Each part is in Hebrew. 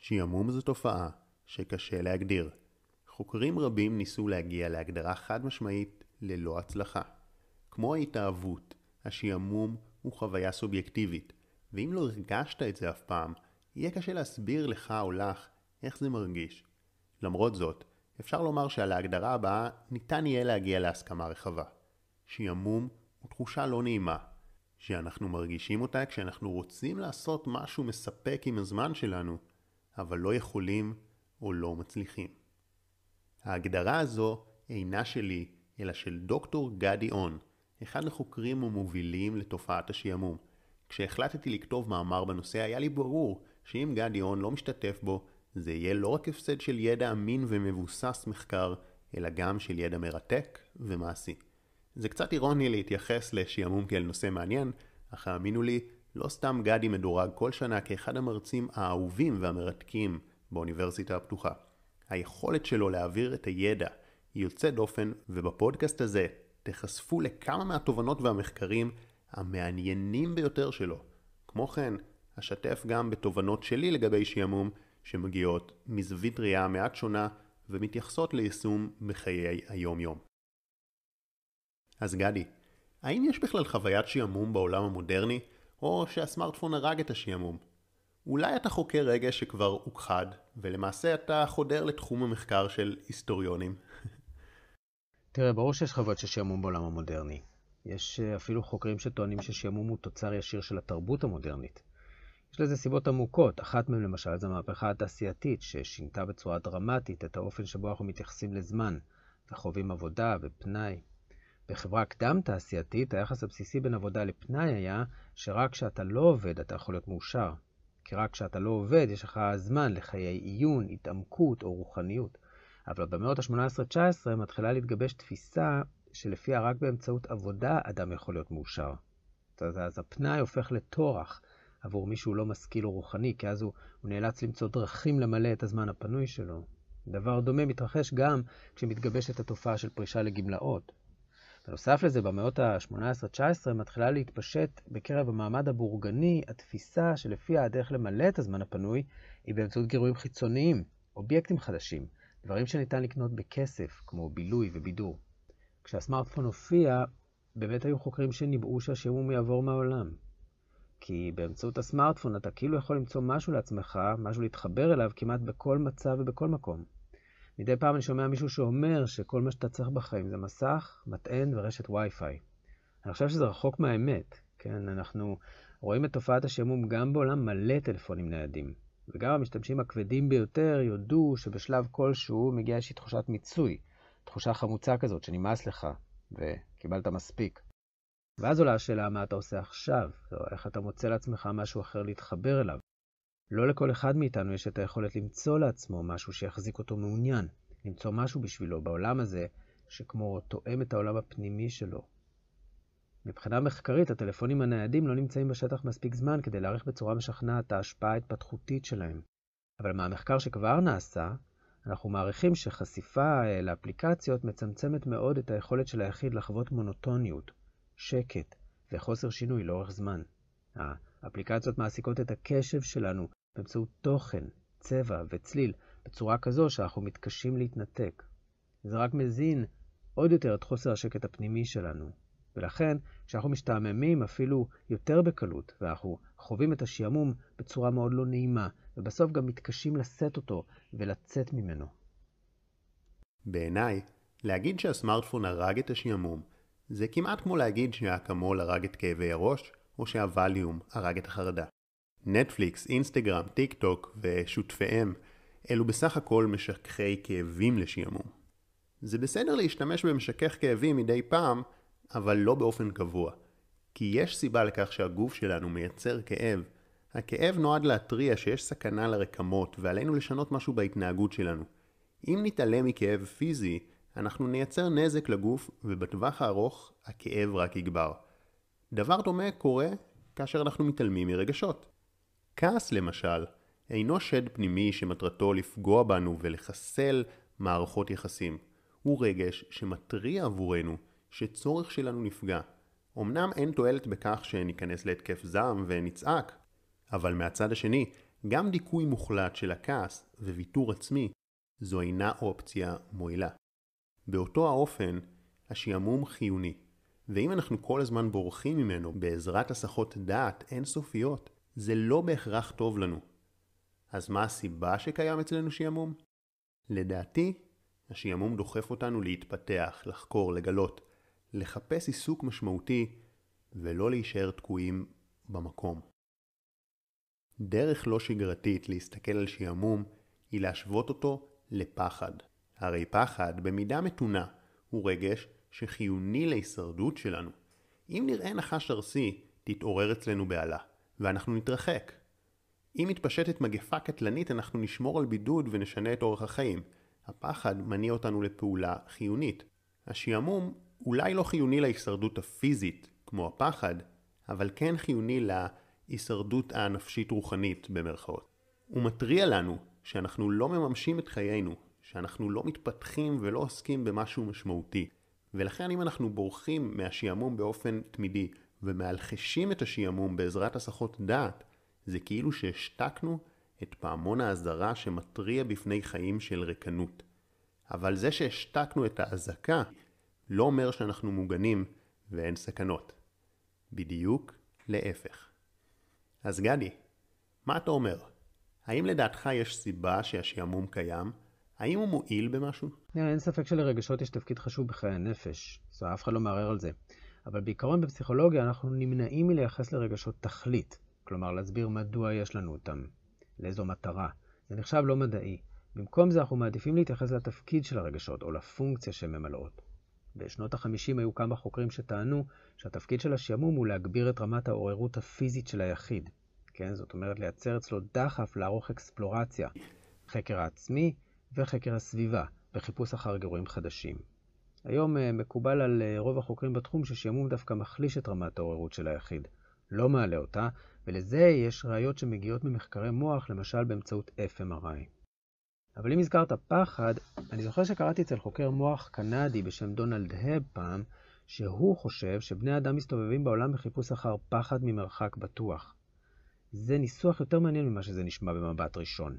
שעמום זו תופעה שקשה להגדיר. חוקרים רבים ניסו להגיע להגדרה חד משמעית ללא הצלחה. כמו ההתאהבות, השעמום הוא חוויה סובייקטיבית, ואם לא הרגשת את זה אף פעם, יהיה קשה להסביר לך או לך איך זה מרגיש. למרות זאת, אפשר לומר שעל ההגדרה הבאה ניתן יהיה להגיע להסכמה רחבה. שעמום הוא תחושה לא נעימה, שאנחנו מרגישים אותה כשאנחנו רוצים לעשות משהו מספק עם הזמן שלנו, אבל לא יכולים או לא מצליחים. ההגדרה הזו אינה שלי, אלא של דוקטור גדי און, אחד החוקרים המובילים לתופעת השעמום. כשהחלטתי לכתוב מאמר בנושא היה לי ברור שאם גדי און לא משתתף בו, זה יהיה לא רק הפסד של ידע אמין ומבוסס מחקר, אלא גם של ידע מרתק ומעשי. זה קצת אירוני להתייחס לשעמום כאל נושא מעניין, אך האמינו לי, לא סתם גדי מדורג כל שנה כאחד המרצים האהובים והמרתקים באוניברסיטה הפתוחה. היכולת שלו להעביר את הידע היא יוצאת דופן, ובפודקאסט הזה תחשפו לכמה מהתובנות והמחקרים המעניינים ביותר שלו. כמו כן, אשתף גם בתובנות שלי לגבי שעמום, שמגיעות מזווית ראייה מעט שונה ומתייחסות ליישום בחיי היום-יום. אז גדי, האם יש בכלל חוויית שעמום בעולם המודרני, או שהסמארטפון הרג את השעמום? אולי אתה חוקר רגש שכבר הוכחד, ולמעשה אתה חודר לתחום המחקר של היסטוריונים. תראה, ברור שיש חוויות של שעמום בעולם המודרני. יש אה, אפילו חוקרים שטוענים ששעמום הוא תוצר ישיר של התרבות המודרנית. יש לזה סיבות עמוקות, אחת מהן למשל זו המהפכה התעשייתית, ששינתה בצורה דרמטית את האופן שבו אנחנו מתייחסים לזמן, וחווים עבודה ופנאי. בחברה קדם-תעשייתית, היחס הבסיסי בין עבודה לפנאי היה שרק כשאתה לא עובד אתה יכול להיות מאושר. כי רק כשאתה לא עובד יש לך זמן לחיי עיון, התעמקות או רוחניות. אבל במאות ה-18-19 מתחילה להתגבש תפיסה שלפיה רק באמצעות עבודה אדם יכול להיות מאושר. אז הפנאי הופך לטורח עבור מי שהוא לא משכיל או רוחני, כי אז הוא, הוא נאלץ למצוא דרכים למלא את הזמן הפנוי שלו. דבר דומה מתרחש גם כשמתגבשת התופעה של פרישה לגמלאות. בנוסף לזה, במאות ה-18-19 מתחילה להתפשט בקרב המעמד הבורגני התפיסה שלפיה הדרך למלא את הזמן הפנוי היא באמצעות גירויים חיצוניים, אובייקטים חדשים, דברים שניתן לקנות בכסף, כמו בילוי ובידור. כשהסמארטפון הופיע, באמת היו חוקרים שניבאו שהשעמום יעבור מהעולם. כי באמצעות הסמארטפון אתה כאילו יכול למצוא משהו לעצמך, משהו להתחבר אליו כמעט בכל מצב ובכל מקום. מדי פעם אני שומע מישהו שאומר שכל מה שאתה צריך בחיים זה מסך, מטען ורשת וי-פיי. אני חושב שזה רחוק מהאמת, כן? אנחנו רואים את תופעת השעמום גם בעולם מלא טלפונים ניידים. וגם המשתמשים הכבדים ביותר יודו שבשלב כלשהו מגיעה איזושהי תחושת מיצוי, תחושה חמוצה כזאת שנמאס לך וקיבלת מספיק. ואז עולה השאלה מה אתה עושה עכשיו, או איך אתה מוצא לעצמך משהו אחר להתחבר אליו. לא לכל אחד מאיתנו יש את היכולת למצוא לעצמו משהו שיחזיק אותו מעוניין, למצוא משהו בשבילו בעולם הזה שכמו תואם את העולם הפנימי שלו. מבחינה מחקרית, הטלפונים הניידים לא נמצאים בשטח מספיק זמן כדי להעריך בצורה משכנעת את ההשפעה ההתפתחותית שלהם. אבל מהמחקר שכבר נעשה, אנחנו מעריכים שחשיפה אה, לאפליקציות מצמצמת מאוד את היכולת של היחיד לחוות מונוטוניות, שקט וחוסר שינוי לאורך זמן. האפליקציות מעסיקות את הקשב שלנו באמצעות תוכן, צבע וצליל בצורה כזו שאנחנו מתקשים להתנתק. זה רק מזין עוד יותר את חוסר השקט הפנימי שלנו. ולכן, כשאנחנו משתעממים אפילו יותר בקלות, ואנחנו חווים את השעמום בצורה מאוד לא נעימה, ובסוף גם מתקשים לשאת אותו ולצאת ממנו. בעיניי, להגיד שהסמארטפון הרג את השעמום, זה כמעט כמו להגיד שהאקמול הרג את כאבי הראש, או שהווליום הרג את החרדה. נטפליקס, אינסטגרם, טיק טוק ושותפיהם אלו בסך הכל משככי כאבים לשעמום. זה בסדר להשתמש במשכך כאבים מדי פעם, אבל לא באופן קבוע. כי יש סיבה לכך שהגוף שלנו מייצר כאב. הכאב נועד להתריע שיש סכנה לרקמות ועלינו לשנות משהו בהתנהגות שלנו. אם נתעלם מכאב פיזי, אנחנו נייצר נזק לגוף ובטווח הארוך הכאב רק יגבר. דבר דומה קורה כאשר אנחנו מתעלמים מרגשות. כעס למשל, אינו שד פנימי שמטרתו לפגוע בנו ולחסל מערכות יחסים. הוא רגש שמתריע עבורנו שצורך שלנו נפגע. אמנם אין תועלת בכך שניכנס להתקף זעם ונצעק, אבל מהצד השני, גם דיכוי מוחלט של הכעס וויתור עצמי זו אינה אופציה מועילה. באותו האופן, השעמום חיוני, ואם אנחנו כל הזמן בורחים ממנו בעזרת הסחות דעת אינסופיות, זה לא בהכרח טוב לנו. אז מה הסיבה שקיים אצלנו שעמום? לדעתי, השעמום דוחף אותנו להתפתח, לחקור, לגלות, לחפש עיסוק משמעותי ולא להישאר תקועים במקום. דרך לא שגרתית להסתכל על שעמום היא להשוות אותו לפחד. הרי פחד, במידה מתונה, הוא רגש שחיוני להישרדות שלנו. אם נראה נחש ארסי, תתעורר אצלנו בהלה, ואנחנו נתרחק. אם מתפשטת מגפה קטלנית, אנחנו נשמור על בידוד ונשנה את אורח החיים. הפחד מניע אותנו לפעולה חיונית. השעמום אולי לא חיוני להישרדות הפיזית, כמו הפחד, אבל כן חיוני להישרדות הנפשית-רוחנית במרכאות. הוא מתריע לנו שאנחנו לא מממשים את חיינו, שאנחנו לא מתפתחים ולא עוסקים במשהו משמעותי. ולכן אם אנחנו בורחים מהשעמום באופן תמידי ומאלחשים את השעמום בעזרת הסחות דעת, זה כאילו שהשתקנו את פעמון האזהרה שמתריע בפני חיים של רקנות. אבל זה שהשתקנו את האזעקה לא אומר שאנחנו מוגנים ואין סכנות. בדיוק להפך. אז גדי, מה אתה אומר? האם לדעתך יש סיבה שהשעמום קיים? האם הוא מועיל במשהו? אין ספק שלרגשות יש תפקיד חשוב בחיי הנפש, זו אף אחד לא מערער על זה. אבל בעיקרון בפסיכולוגיה אנחנו נמנעים מלייחס לרגשות תכלית, כלומר להסביר מדוע יש לנו אותם, לאיזו מטרה. זה נחשב לא מדעי. במקום זה אנחנו מעדיפים להתייחס לתפקיד של הרגשות, או לפונקציה שהן ממלאות. בשנות ה-50 היו כמה חוקרים שטענו שהתפקיד של השעמום הוא להגביר את רמת העוררות הפיזית של היחיד. כן, זאת אומרת לייצר אצלו דחף לערוך אקספלורציה, חקר העצמי וחקר הסביבה, וחיפוש אחר גירויים חדשים. היום אה, מקובל על אה, רוב החוקרים בתחום ששעמום דווקא מחליש את רמת העוררות של היחיד, לא מעלה אותה, ולזה יש ראיות שמגיעות ממחקרי מוח, למשל באמצעות FMRI. אבל אם הזכרת פחד, אני זוכר שקראתי אצל חוקר מוח קנדי בשם דונלד האב פעם, שהוא חושב שבני אדם מסתובבים בעולם בחיפוש אחר פחד ממרחק בטוח. זה ניסוח יותר מעניין ממה שזה נשמע במבט ראשון.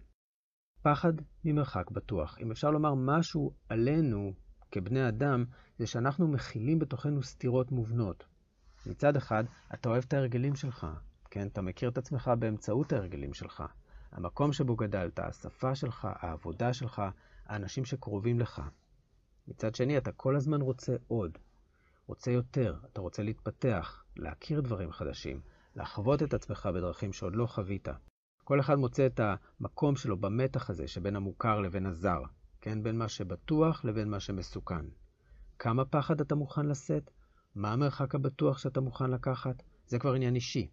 פחד ממרחק בטוח. אם אפשר לומר משהו עלינו כבני אדם, זה שאנחנו מכילים בתוכנו סתירות מובנות. מצד אחד, אתה אוהב את ההרגלים שלך, כן? אתה מכיר את עצמך באמצעות ההרגלים שלך. המקום שבו גדלת, השפה שלך, העבודה שלך, האנשים שקרובים לך. מצד שני, אתה כל הזמן רוצה עוד. רוצה יותר, אתה רוצה להתפתח, להכיר דברים חדשים, לחוות את עצמך בדרכים שעוד לא חווית. כל אחד מוצא את המקום שלו במתח הזה שבין המוכר לבין הזר, כן? בין מה שבטוח לבין מה שמסוכן. כמה פחד אתה מוכן לשאת? מה המרחק הבטוח שאתה מוכן לקחת? זה כבר עניין אישי.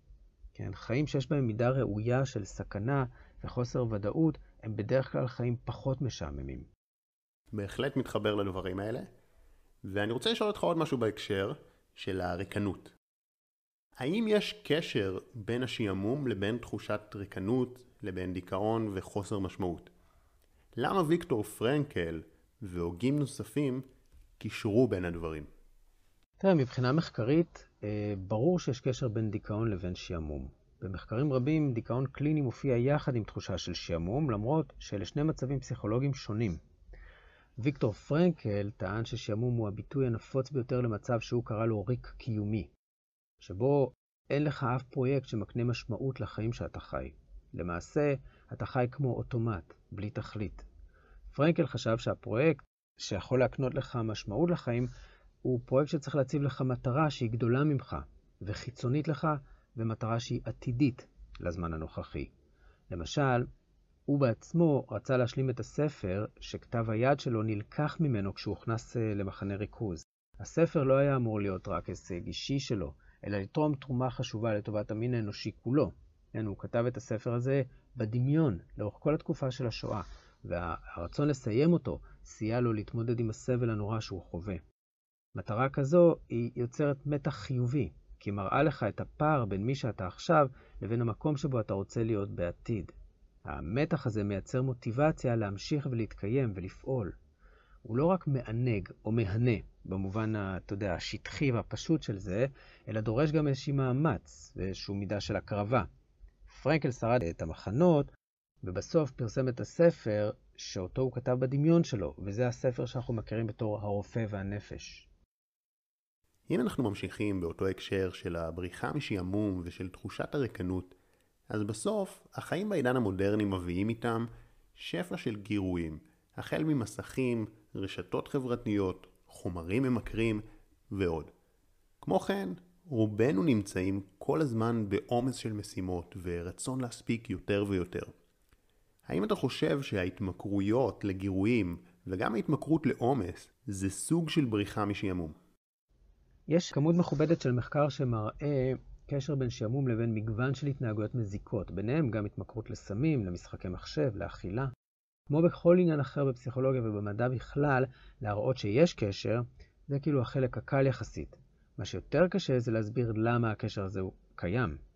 כן? חיים שיש בהם מידה ראויה של סכנה וחוסר ודאות, הם בדרך כלל חיים פחות משעממים. בהחלט מתחבר לדברים האלה, ואני רוצה לשאול אותך עוד משהו בהקשר של הריקנות. האם יש קשר בין השעמום לבין תחושת ריקנות, לבין דיכאון וחוסר משמעות? למה ויקטור פרנקל והוגים נוספים קישרו בין הדברים? תראה, מבחינה מחקרית, אה, ברור שיש קשר בין דיכאון לבין שעמום. במחקרים רבים, דיכאון קליני מופיע יחד עם תחושה של שעמום, למרות שאלה שני מצבים פסיכולוגיים שונים. ויקטור פרנקל טען ששעמום הוא הביטוי הנפוץ ביותר למצב שהוא קרא לו ריק קיומי. שבו אין לך אף פרויקט שמקנה משמעות לחיים שאתה חי. למעשה, אתה חי כמו אוטומט, בלי תכלית. פרנקל חשב שהפרויקט שיכול להקנות לך משמעות לחיים, הוא פרויקט שצריך להציב לך מטרה שהיא גדולה ממך, וחיצונית לך, ומטרה שהיא עתידית לזמן הנוכחי. למשל, הוא בעצמו רצה להשלים את הספר שכתב היד שלו נלקח ממנו כשהוא הוכנס אה, למחנה ריכוז. הספר לא היה אמור להיות רק הישג אישי שלו, אלא לתרום תרומה חשובה לטובת המין האנושי כולו. כן, הוא כתב את הספר הזה בדמיון, לאורך כל התקופה של השואה, והרצון לסיים אותו סייע לו להתמודד עם הסבל הנורא שהוא חווה. מטרה כזו היא יוצרת מתח חיובי, כי מראה לך את הפער בין מי שאתה עכשיו לבין המקום שבו אתה רוצה להיות בעתיד. המתח הזה מייצר מוטיבציה להמשיך ולהתקיים ולפעול. הוא לא רק מענג או מהנה במובן, אתה יודע, השטחי והפשוט של זה, אלא דורש גם איזשהי מאמץ ואיזושהי מידה של הקרבה. פרנקל שרד את המחנות ובסוף פרסם את הספר שאותו הוא כתב בדמיון שלו, וזה הספר שאנחנו מכירים בתור הרופא והנפש. אם אנחנו ממשיכים באותו הקשר של הבריחה משעמום ושל תחושת הריקנות, אז בסוף החיים בעידן המודרני מביאים איתם שפע של גירויים, החל ממסכים, רשתות חברתיות, חומרים ממכרים ועוד. כמו כן, רובנו נמצאים כל הזמן בעומס של משימות ורצון להספיק יותר ויותר. האם אתה חושב שההתמכרויות לגירויים וגם ההתמכרות לעומס זה סוג של בריחה משעמום? יש כמות מכובדת של מחקר שמראה קשר בין שעמום לבין מגוון של התנהגויות מזיקות, ביניהם גם התמכרות לסמים, למשחקי מחשב, לאכילה. כמו בכל עניין אחר בפסיכולוגיה ובמדע בכלל, להראות שיש קשר, זה כאילו החלק הקל יחסית. מה שיותר קשה זה להסביר למה הקשר הזה הוא קיים.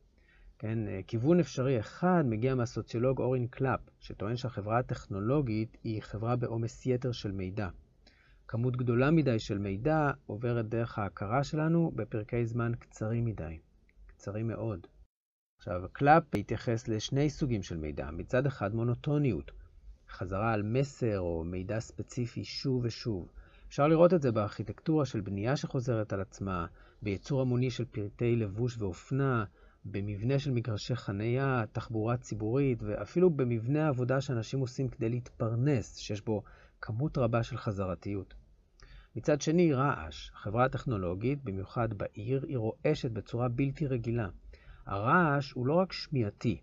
כן, אה, כיוון אפשרי אחד מגיע מהסוציולוג אורין קלאפ, שטוען שהחברה הטכנולוגית היא חברה בעומס יתר של מידע. כמות גדולה מדי של מידע עוברת דרך ההכרה שלנו בפרקי זמן קצרים מדי, קצרים מאוד. עכשיו, קלאפ התייחס לשני סוגים של מידע. מצד אחד מונוטוניות, חזרה על מסר או מידע ספציפי שוב ושוב. אפשר לראות את זה בארכיטקטורה של בנייה שחוזרת על עצמה, בייצור המוני של פרטי לבוש ואופנה, במבנה של מגרשי חניה, תחבורה ציבורית, ואפילו במבנה העבודה שאנשים עושים כדי להתפרנס, שיש בו כמות רבה של חזרתיות. מצד שני, רעש. החברה הטכנולוגית, במיוחד בעיר, היא רועשת בצורה בלתי רגילה. הרעש הוא לא רק שמיעתי,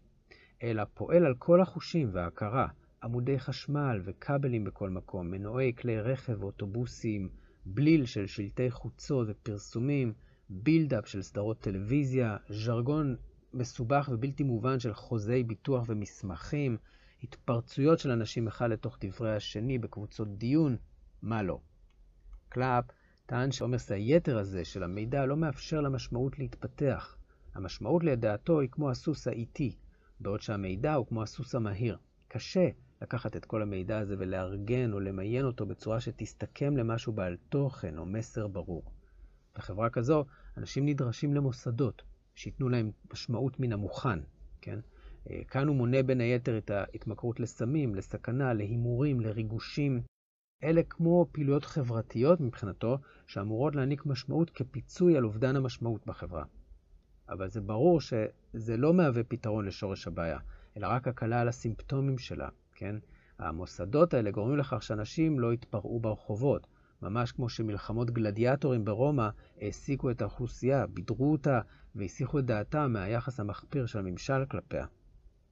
אלא פועל על כל החושים וההכרה. עמודי חשמל וכבלים בכל מקום, מנועי כלי רכב ואוטובוסים, בליל של שלטי חוצות ופרסומים, build-up של סדרות טלוויזיה, ז'רגון מסובך ובלתי מובן של חוזי ביטוח ומסמכים, התפרצויות של אנשים אחד לתוך דברי השני בקבוצות דיון, מה לא. קלאפ טען שעומס היתר הזה של המידע לא מאפשר למשמעות להתפתח. המשמעות לדעתו היא כמו הסוס האיטי, בעוד שהמידע הוא כמו הסוס המהיר. קשה לקחת את כל המידע הזה ולארגן או למיין אותו בצורה שתסתכם למשהו בעל תוכן או מסר ברור. בחברה כזו, אנשים נדרשים למוסדות שייתנו להם משמעות מן המוכן, כן? אה, כאן הוא מונה בין היתר את ההתמכרות לסמים, לסכנה, להימורים, לריגושים. אלה כמו פעילויות חברתיות מבחינתו, שאמורות להעניק משמעות כפיצוי על אובדן המשמעות בחברה. אבל זה ברור שזה לא מהווה פתרון לשורש הבעיה, אלא רק הקלה על הסימפטומים שלה. כן? המוסדות האלה גורמים לכך שאנשים לא יתפרעו ברחובות, ממש כמו שמלחמות גלדיאטורים ברומא העסיקו את האוכלוסייה, בידרו אותה והסיחו את דעתה מהיחס המחפיר של הממשל כלפיה.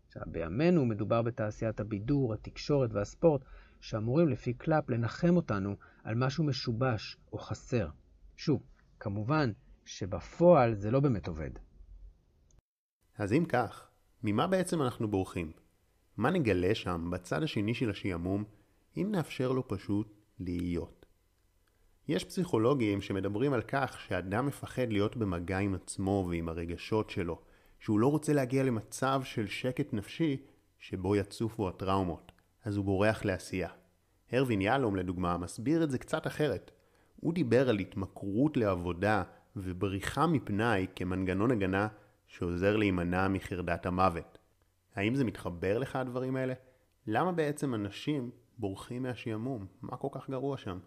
עכשיו, בימינו מדובר בתעשיית הבידור, התקשורת והספורט, שאמורים לפי קלאפ לנחם אותנו על משהו משובש או חסר. שוב, כמובן שבפועל זה לא באמת עובד. אז אם כך, ממה בעצם אנחנו בורחים? מה נגלה שם, בצד השני של השעמום, אם נאפשר לו פשוט להיות? יש פסיכולוגים שמדברים על כך שאדם מפחד להיות במגע עם עצמו ועם הרגשות שלו, שהוא לא רוצה להגיע למצב של שקט נפשי שבו יצופו הטראומות, אז הוא בורח לעשייה. הרווין יהלום לדוגמה מסביר את זה קצת אחרת. הוא דיבר על התמכרות לעבודה ובריחה מפנאי כמנגנון הגנה שעוזר להימנע מחרדת המוות. האם זה מתחבר לך הדברים האלה? למה בעצם אנשים בורחים מהשעמום? מה כל כך גרוע שם?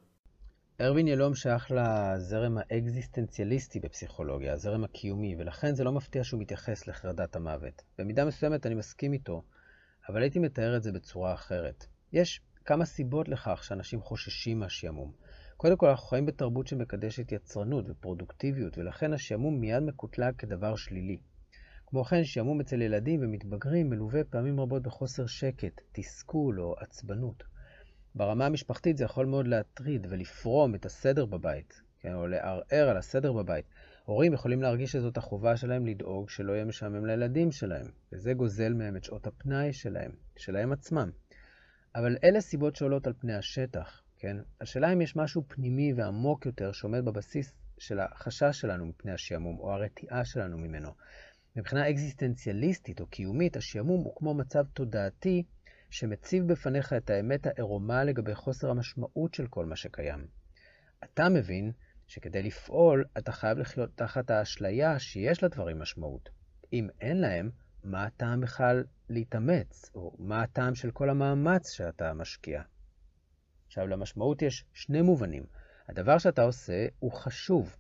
ארווין ילום שייך לזרם האקזיסטנציאליסטי בפסיכולוגיה, הזרם הקיומי, ולכן זה לא מפתיע שהוא מתייחס לחרדת המוות. במידה מסוימת אני מסכים איתו, אבל הייתי מתאר את זה בצורה אחרת. יש כמה סיבות לכך שאנשים חוששים מהשעמום. קודם כל, אנחנו חיים בתרבות שמקדשת יצרנות ופרודוקטיביות, ולכן השעמום מיד מקוטלג כדבר שלילי. כמו כן, שעמום אצל ילדים ומתבגרים מלווה פעמים רבות בחוסר שקט, תסכול או עצבנות. ברמה המשפחתית זה יכול מאוד להטריד ולפרום את הסדר בבית, כן, או לערער על הסדר בבית. הורים יכולים להרגיש שזאת החובה שלהם לדאוג שלא יהיה משעמם לילדים שלהם, וזה גוזל מהם את שעות הפנאי שלהם, שלהם עצמם. אבל אלה סיבות שעולות על פני השטח, כן? השאלה אם יש משהו פנימי ועמוק יותר שעומד בבסיס של החשש שלנו מפני השעמום, או הרתיעה שלנו ממנו. מבחינה אקזיסטנציאליסטית או קיומית, השעמום הוא כמו מצב תודעתי שמציב בפניך את האמת העירומה לגבי חוסר המשמעות של כל מה שקיים. אתה מבין שכדי לפעול, אתה חייב לחיות תחת האשליה שיש לדברים משמעות. אם אין להם, מה הטעם בכלל להתאמץ, או מה הטעם של כל המאמץ שאתה משקיע. עכשיו, למשמעות יש שני מובנים. הדבר שאתה עושה הוא חשוב,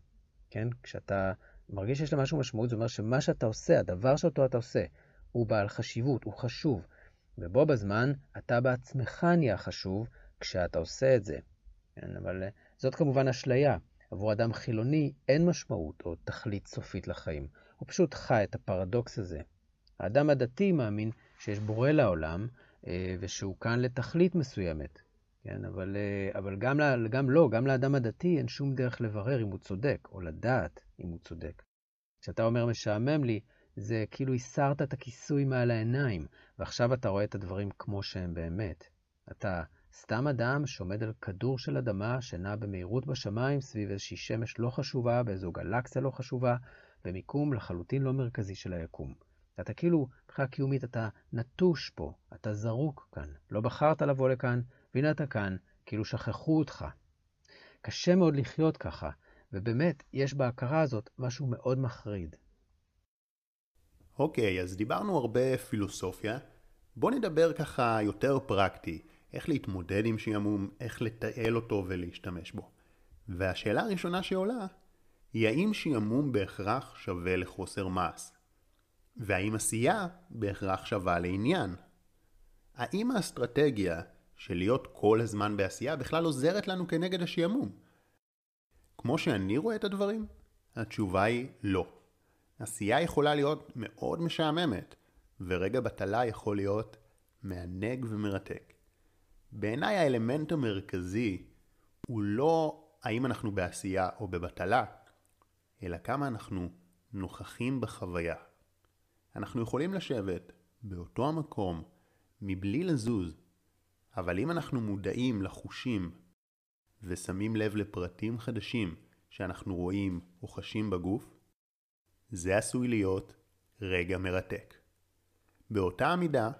כן? כשאתה מרגיש שיש למשהו משמעות, זה אומר שמה שאתה עושה, הדבר שאותו אתה עושה, הוא בעל חשיבות, הוא חשוב. ובו בזמן אתה בעצמך נהיה חשוב כשאתה עושה את זה. כן? אבל אה, זאת כמובן אשליה. עבור אדם חילוני אין משמעות או תכלית סופית לחיים. הוא פשוט חי את הפרדוקס הזה. האדם הדתי מאמין שיש בורא לעולם אה, ושהוא כאן לתכלית מסוימת. כן, אבל, אה, אבל גם, גם לא, גם לאדם הדתי אין שום דרך לברר אם הוא צודק, או לדעת אם הוא צודק. כשאתה אומר משעמם לי, זה כאילו הסרת את הכיסוי מעל העיניים, ועכשיו אתה רואה את הדברים כמו שהם באמת. אתה סתם אדם שעומד על כדור של אדמה שנע במהירות בשמיים סביב איזושהי שמש לא חשובה, באיזו גלקסיה לא חשובה, במיקום לחלוטין לא מרכזי של היקום. אתה כאילו, מבחינה קיומית, אתה נטוש פה, אתה זרוק כאן. לא בחרת לבוא לכאן, והנה אתה כאן, כאילו שכחו אותך. קשה מאוד לחיות ככה, ובאמת, יש בהכרה הזאת משהו מאוד מחריד. אוקיי, אז דיברנו הרבה פילוסופיה. בוא נדבר ככה יותר פרקטי, איך להתמודד עם שעמום, איך לתעל אותו ולהשתמש בו. והשאלה הראשונה שעולה היא האם שעמום בהכרח שווה לחוסר מעש? והאם עשייה בהכרח שווה לעניין? האם האסטרטגיה של להיות כל הזמן בעשייה בכלל עוזרת לנו כנגד השעמום? כמו שאני רואה את הדברים, התשובה היא לא. עשייה יכולה להיות מאוד משעממת, ורגע בטלה יכול להיות מענג ומרתק. בעיניי האלמנט המרכזי הוא לא האם אנחנו בעשייה או בבטלה, אלא כמה אנחנו נוכחים בחוויה. אנחנו יכולים לשבת באותו המקום מבלי לזוז, אבל אם אנחנו מודעים לחושים ושמים לב לפרטים חדשים שאנחנו רואים או חשים בגוף, זה עשוי להיות רגע מרתק. באותה המידה,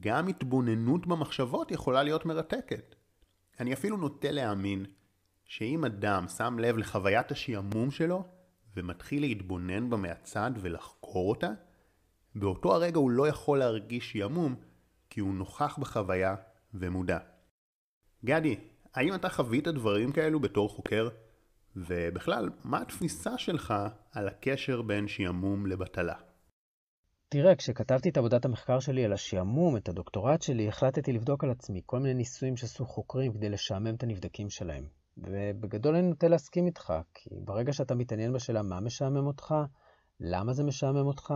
גם התבוננות במחשבות יכולה להיות מרתקת. אני אפילו נוטה להאמין שאם אדם שם לב לחוויית השעמום שלו ומתחיל להתבונן בה מהצד ולחקור אותה, באותו הרגע הוא לא יכול להרגיש שעמום כי הוא נוכח בחוויה ומודע. גדי, האם אתה חווית דברים כאלו בתור חוקר? ובכלל, מה התפיסה שלך על הקשר בין שעמום לבטלה? תראה, כשכתבתי את עבודת המחקר שלי על השעמום, את הדוקטורט שלי, החלטתי לבדוק על עצמי כל מיני ניסויים שעשו חוקרים כדי לשעמם את הנבדקים שלהם. ובגדול אני נוטה להסכים איתך, כי ברגע שאתה מתעניין בשאלה מה משעמם אותך, למה זה משעמם אותך,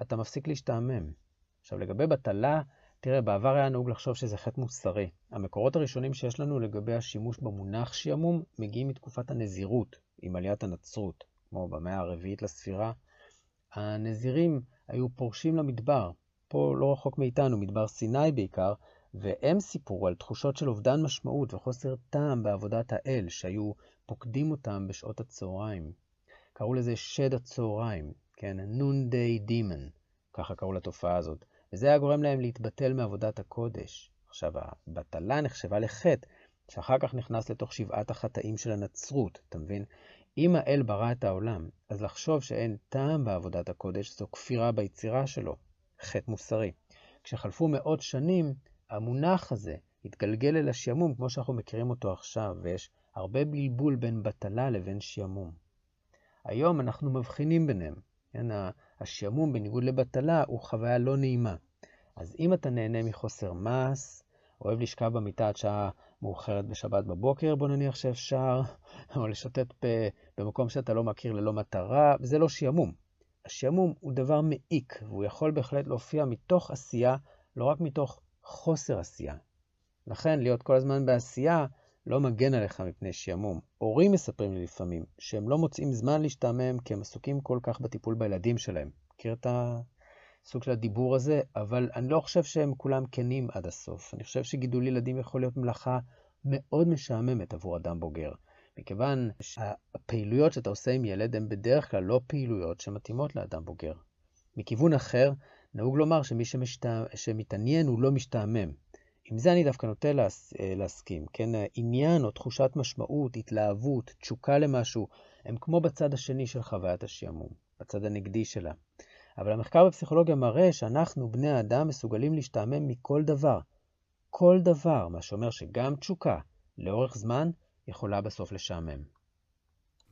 אתה מפסיק להשתעמם. עכשיו, לגבי בטלה, תראה, בעבר היה נהוג לחשוב שזה חטא מוסרי. המקורות הראשונים שיש לנו לגבי השימוש במונח שעמום מגיעים מתקופת הנזירות, עם עליית הנצרות, כמו במאה הרביעית לספירה. הנזירים היו פורשים למדבר, פה לא רחוק מאיתנו, מדבר סיני בעיקר, והם סיפרו על תחושות של אובדן משמעות וחוסר טעם בעבודת האל שהיו פוקדים אותם בשעות הצהריים. קראו לזה שד הצהריים, כן, noonday demon, ככה קראו לתופעה הזאת. וזה היה גורם להם להתבטל מעבודת הקודש. עכשיו, הבטלה נחשבה לחטא, שאחר כך נכנס לתוך שבעת החטאים של הנצרות, אתה מבין? אם האל ברא את העולם, אז לחשוב שאין טעם בעבודת הקודש זו כפירה ביצירה שלו, חטא מוסרי. כשחלפו מאות שנים, המונח הזה התגלגל אל השעמום כמו שאנחנו מכירים אותו עכשיו, ויש הרבה בלבול בין בטלה לבין שעמום. היום אנחנו מבחינים ביניהם. כן, השעמום, בניגוד לבטלה, הוא חוויה לא נעימה. אז אם אתה נהנה מחוסר מס, אוהב לשכב במיטה עד שעה מאוחרת בשבת בבוקר, בוא נניח שאפשר, או לשוטט במקום שאתה לא מכיר ללא מטרה, זה לא שעמום. השעמום הוא דבר מעיק, והוא יכול בהחלט להופיע מתוך עשייה, לא רק מתוך חוסר עשייה. לכן, להיות כל הזמן בעשייה לא מגן עליך מפני שעמום. הורים מספרים לי לפעמים שהם לא מוצאים זמן להשתעמם כי הם עסוקים כל כך בטיפול בילדים שלהם. מכיר את הסוג של הדיבור הזה? אבל אני לא חושב שהם כולם כנים עד הסוף. אני חושב שגידול ילדים יכול להיות מלאכה מאוד משעממת עבור אדם בוגר. מכיוון שהפעילויות שאתה עושה עם ילד הן בדרך כלל לא פעילויות שמתאימות לאדם בוגר. מכיוון אחר, נהוג לומר שמי שמשתע... שמתעניין הוא לא משתעמם. עם זה אני דווקא נוטה להס... אה, להסכים, כן? עניין או תחושת משמעות, התלהבות, תשוקה למשהו, הם כמו בצד השני של חוויית השעמום, בצד הנגדי שלה. אבל המחקר בפסיכולוגיה מראה שאנחנו, בני האדם, מסוגלים להשתעמם מכל דבר. כל דבר, מה שאומר שגם תשוקה, לאורך זמן, יכולה בסוף לשעמם.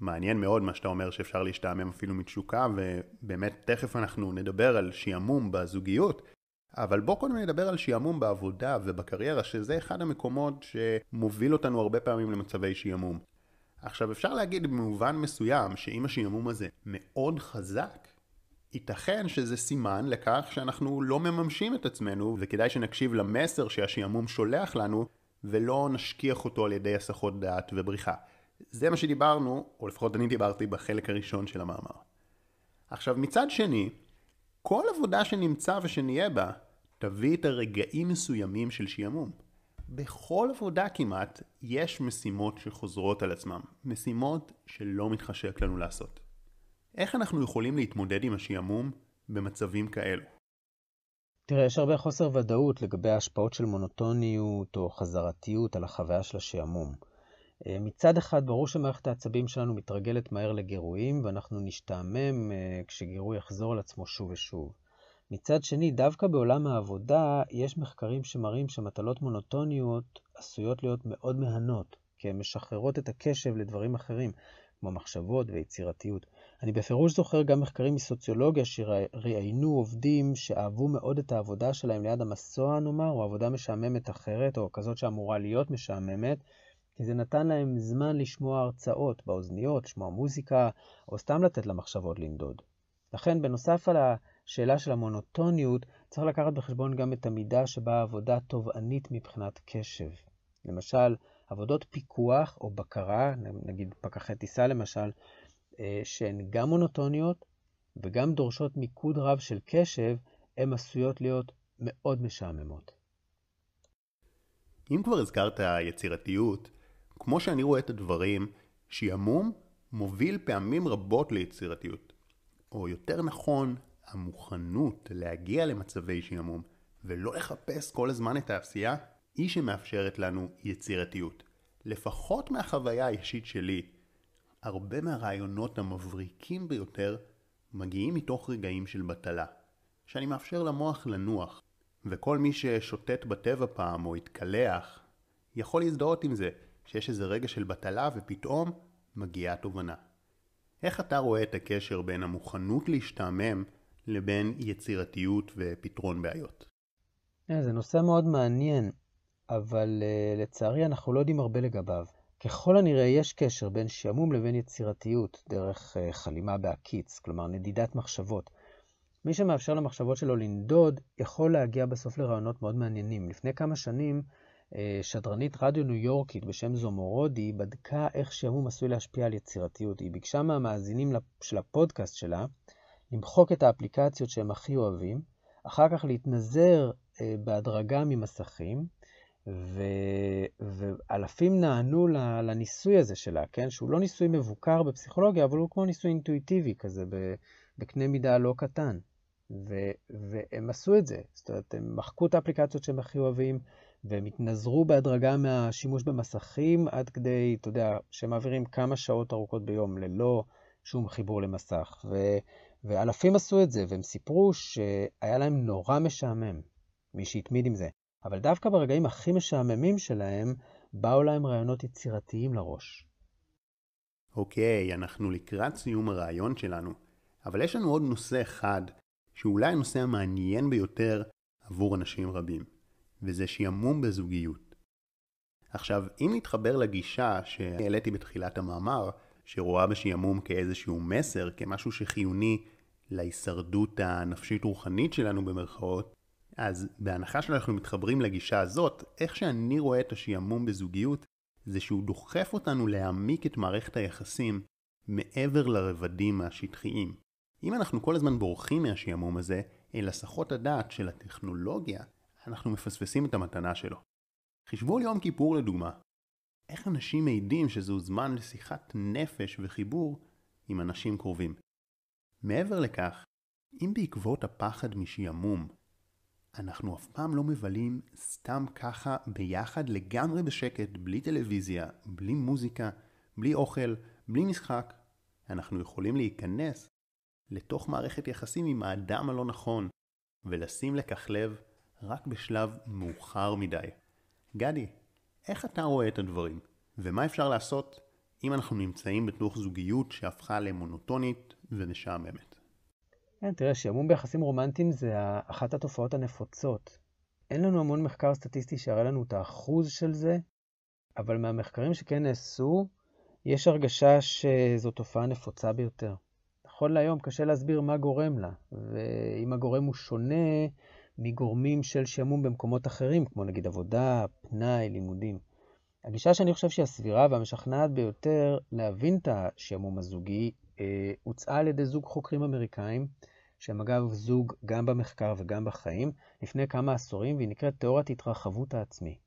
מעניין מאוד מה שאתה אומר שאפשר להשתעמם אפילו מתשוקה, ובאמת תכף אנחנו נדבר על שעמום בזוגיות, אבל בוא קודם נדבר על שעמום בעבודה ובקריירה, שזה אחד המקומות שמוביל אותנו הרבה פעמים למצבי שעמום. עכשיו אפשר להגיד במובן מסוים שאם השעמום הזה מאוד חזק, ייתכן שזה סימן לכך שאנחנו לא מממשים את עצמנו, וכדאי שנקשיב למסר שהשעמום שולח לנו, ולא נשכיח אותו על ידי הסחות דעת ובריחה. זה מה שדיברנו, או לפחות אני דיברתי בחלק הראשון של המאמר. עכשיו מצד שני, כל עבודה שנמצא ושנהיה בה, תביא את הרגעים מסוימים של שעמום. בכל עבודה כמעט יש משימות שחוזרות על עצמם, משימות שלא מתחשק לנו לעשות. איך אנחנו יכולים להתמודד עם השעמום במצבים כאלו? תראה, יש הרבה חוסר ודאות לגבי ההשפעות של מונוטוניות או חזרתיות על החוויה של השעמום. אה, מצד אחד, ברור שמערכת העצבים שלנו מתרגלת מהר לגירויים, ואנחנו נשתעמם אה, כשגירוי יחזור על עצמו שוב ושוב. מצד שני, דווקא בעולם העבודה יש מחקרים שמראים שמטלות מונוטוניות עשויות להיות מאוד מהנות, כי הן משחררות את הקשב לדברים אחרים, כמו מחשבות ויצירתיות. אני בפירוש זוכר גם מחקרים מסוציולוגיה שראיינו עובדים שאהבו מאוד את העבודה שלהם ליד המסוע, נאמר, או עבודה משעממת אחרת, או כזאת שאמורה להיות משעממת, כי זה נתן להם זמן לשמוע הרצאות באוזניות, לשמוע מוזיקה, או סתם לתת למחשבות לנדוד. לכן, בנוסף על השאלה של המונוטוניות, צריך לקחת בחשבון גם את המידה שבה העבודה תובענית מבחינת קשב. למשל, עבודות פיקוח או בקרה, נגיד פקחי טיסה למשל, אה, שהן גם מונוטוניות וגם דורשות מיקוד רב של קשב, הן עשויות להיות מאוד משעממות. אם כבר הזכרת יצירתיות, כמו שאני רואה את הדברים, שעמום מוביל פעמים רבות ליצירתיות. או יותר נכון, המוכנות להגיע למצבי שעמום ולא לחפש כל הזמן את העשייה, היא שמאפשרת לנו יצירתיות. לפחות מהחוויה האישית שלי, הרבה מהרעיונות המבריקים ביותר מגיעים מתוך רגעים של בטלה, שאני מאפשר למוח לנוח, וכל מי ששוטט בטבע פעם או התקלח, יכול להזדהות עם זה, שיש איזה רגע של בטלה ופתאום מגיעה תובנה. איך אתה רואה את הקשר בין המוכנות להשתעמם לבין יצירתיות ופתרון בעיות? אה, זה נושא מאוד מעניין, אבל uh, לצערי אנחנו לא יודעים הרבה לגביו. ככל הנראה יש קשר בין שעמום לבין יצירתיות דרך uh, חלימה בעקיץ, כלומר נדידת מחשבות. מי שמאפשר למחשבות שלו לנדוד, יכול להגיע בסוף לרעיונות מאוד מעניינים. לפני כמה שנים אה, שדרנית רדיו ניו יורקית בשם זומורודי בדקה איך שעמום עשוי להשפיע על יצירתיות. היא ביקשה מהמאזינים של הפודקאסט שלה למחוק את האפליקציות שהם הכי אוהבים, אחר כך להתנזר אה, בהדרגה ממסכים, ו... ואלפים נענו לניסוי הזה שלה, כן? שהוא לא ניסוי מבוקר בפסיכולוגיה, אבל הוא כמו ניסוי אינטואיטיבי כזה, בקנה מידה לא קטן. ו... והם עשו את זה. זאת אומרת, הם מחקו את האפליקציות שהם הכי אוהבים, והם התנזרו בהדרגה מהשימוש במסכים עד כדי, אתה יודע, שהם מעבירים כמה שעות ארוכות ביום ללא שום חיבור למסך. ו, ואלפים עשו את זה, והם סיפרו שהיה להם נורא משעמם, מי שהתמיד עם זה. אבל דווקא ברגעים הכי משעממים שלהם, באו להם רעיונות יצירתיים לראש. אוקיי, אנחנו לקראת סיום הרעיון שלנו, אבל יש לנו עוד נושא אחד, שאולי הנושא המעניין ביותר עבור אנשים רבים. וזה שעמום בזוגיות. עכשיו, אם נתחבר לגישה שהעליתי בתחילת המאמר, שרואה בשעמום כאיזשהו מסר, כמשהו שחיוני להישרדות הנפשית-רוחנית שלנו במרכאות, אז בהנחה שאנחנו מתחברים לגישה הזאת, איך שאני רואה את השעמום בזוגיות, זה שהוא דוחף אותנו להעמיק את מערכת היחסים מעבר לרבדים השטחיים. אם אנחנו כל הזמן בורחים מהשעמום הזה, אל הסחות הדעת של הטכנולוגיה, אנחנו מפספסים את המתנה שלו. חישבו על יום כיפור לדוגמה. איך אנשים מעידים שזהו זמן לשיחת נפש וחיבור עם אנשים קרובים. מעבר לכך, אם בעקבות הפחד משעמום, אנחנו אף פעם לא מבלים סתם ככה ביחד לגמרי בשקט, בלי טלוויזיה, בלי מוזיקה, בלי אוכל, בלי משחק, אנחנו יכולים להיכנס לתוך מערכת יחסים עם האדם הלא נכון, ולשים לכך לב רק בשלב מאוחר מדי. גדי, איך אתה רואה את הדברים? ומה אפשר לעשות אם אנחנו נמצאים בתוך זוגיות שהפכה למונוטונית ומשעממת? כן, תראה, שעמום ביחסים רומנטיים זה אחת התופעות הנפוצות. אין לנו המון מחקר סטטיסטי שיראה לנו את האחוז של זה, אבל מהמחקרים שכן נעשו, יש הרגשה שזו תופעה נפוצה ביותר. נכון להיום קשה להסביר מה גורם לה, ואם הגורם הוא שונה מגורמים של שעמום במקומות אחרים, כמו נגיד עבודה, פנאי, לימודים. הגישה שאני חושב שהיא הסבירה והמשכנעת ביותר להבין את השעמום הזוגי, אה, הוצעה על ידי זוג חוקרים אמריקאים, שהם אגב זוג גם במחקר וגם בחיים, לפני כמה עשורים, והיא נקראת תיאוריית התרחבות העצמי.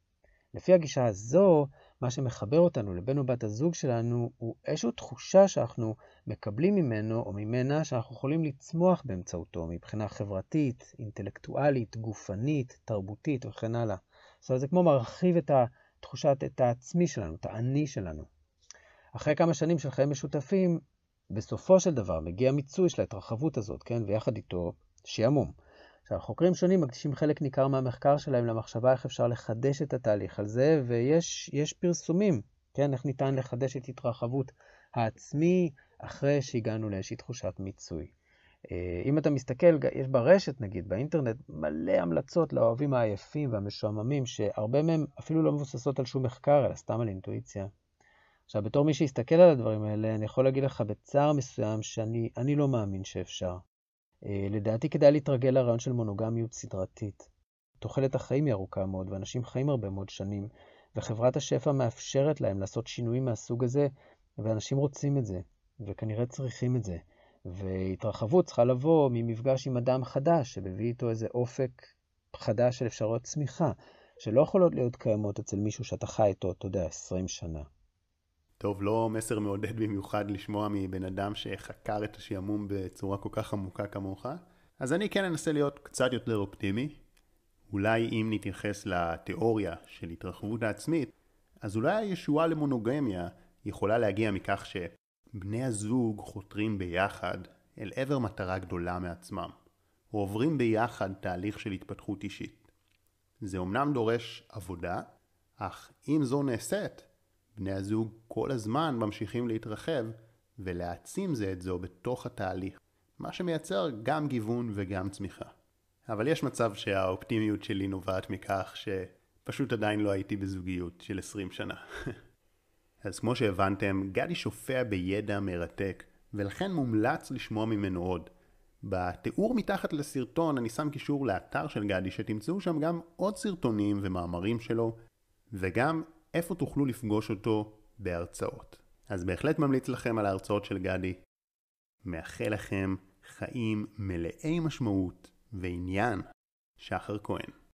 לפי הגישה הזו, מה שמחבר אותנו לבן או בת הזוג שלנו הוא איזושהי תחושה שאנחנו מקבלים ממנו או ממנה שאנחנו יכולים לצמוח באמצעותו מבחינה חברתית, אינטלקטואלית, גופנית, תרבותית וכן הלאה. זאת אומרת, זה כמו מרחיב את התחושת, את העצמי שלנו, את האני שלנו. אחרי כמה שנים של חיים משותפים, בסופו של דבר מגיע מיצוי של ההתרחבות הזאת, כן? ויחד איתו שעמום. עכשיו, חוקרים שונים מקדישים חלק ניכר מהמחקר שלהם למחשבה איך אפשר לחדש את התהליך על זה, ויש פרסומים, כן, איך ניתן לחדש את התרחבות העצמי אחרי שהגענו לאיזושהי תחושת מיצוי. אה, אם אתה מסתכל, יש ברשת נגיד, באינטרנט, מלא המלצות לאוהבים העייפים והמשועממים, שהרבה מהם אפילו לא מבוססות על שום מחקר, אלא סתם על אינטואיציה. עכשיו, בתור מי שיסתכל על הדברים האלה, אני יכול להגיד לך בצער מסוים שאני לא מאמין שאפשר. אה, לדעתי כדאי להתרגל לרעיון של מונוגמיות סדרתית. תוחלת החיים היא ארוכה מאוד, ואנשים חיים הרבה מאוד שנים, וחברת השפע מאפשרת להם לעשות שינויים מהסוג הזה, ואנשים רוצים את זה, וכנראה צריכים את זה. והתרחבות צריכה לבוא ממפגש עם אדם חדש, שמביא איתו איזה אופק חדש של אפשרויות צמיחה, שלא יכולות להיות קיימות אצל מישהו שאתה חי איתו, אתה יודע, 20 שנה. טוב, לא מסר מעודד במיוחד לשמוע מבן אדם שחקר את השעמום בצורה כל כך עמוקה כמוך, אז אני כן אנסה להיות קצת יותר אופטימי. אולי אם נתייחס לתיאוריה של התרחבות העצמית, אז אולי הישועה למונוגמיה יכולה להגיע מכך שבני הזוג חותרים ביחד אל עבר מטרה גדולה מעצמם, או עוברים ביחד תהליך של התפתחות אישית. זה אמנם דורש עבודה, אך אם זו נעשית, בני הזוג כל הזמן ממשיכים להתרחב ולהעצים זה את זו בתוך התהליך, מה שמייצר גם גיוון וגם צמיחה. אבל יש מצב שהאופטימיות שלי נובעת מכך שפשוט עדיין לא הייתי בזוגיות של 20 שנה. אז כמו שהבנתם, גדי שופע בידע מרתק, ולכן מומלץ לשמוע ממנו עוד. בתיאור מתחת לסרטון אני שם קישור לאתר של גדי שתמצאו שם גם עוד סרטונים ומאמרים שלו, וגם איפה תוכלו לפגוש אותו בהרצאות. אז בהחלט ממליץ לכם על ההרצאות של גדי. מאחל לכם חיים מלאי משמעות ועניין. שחר כהן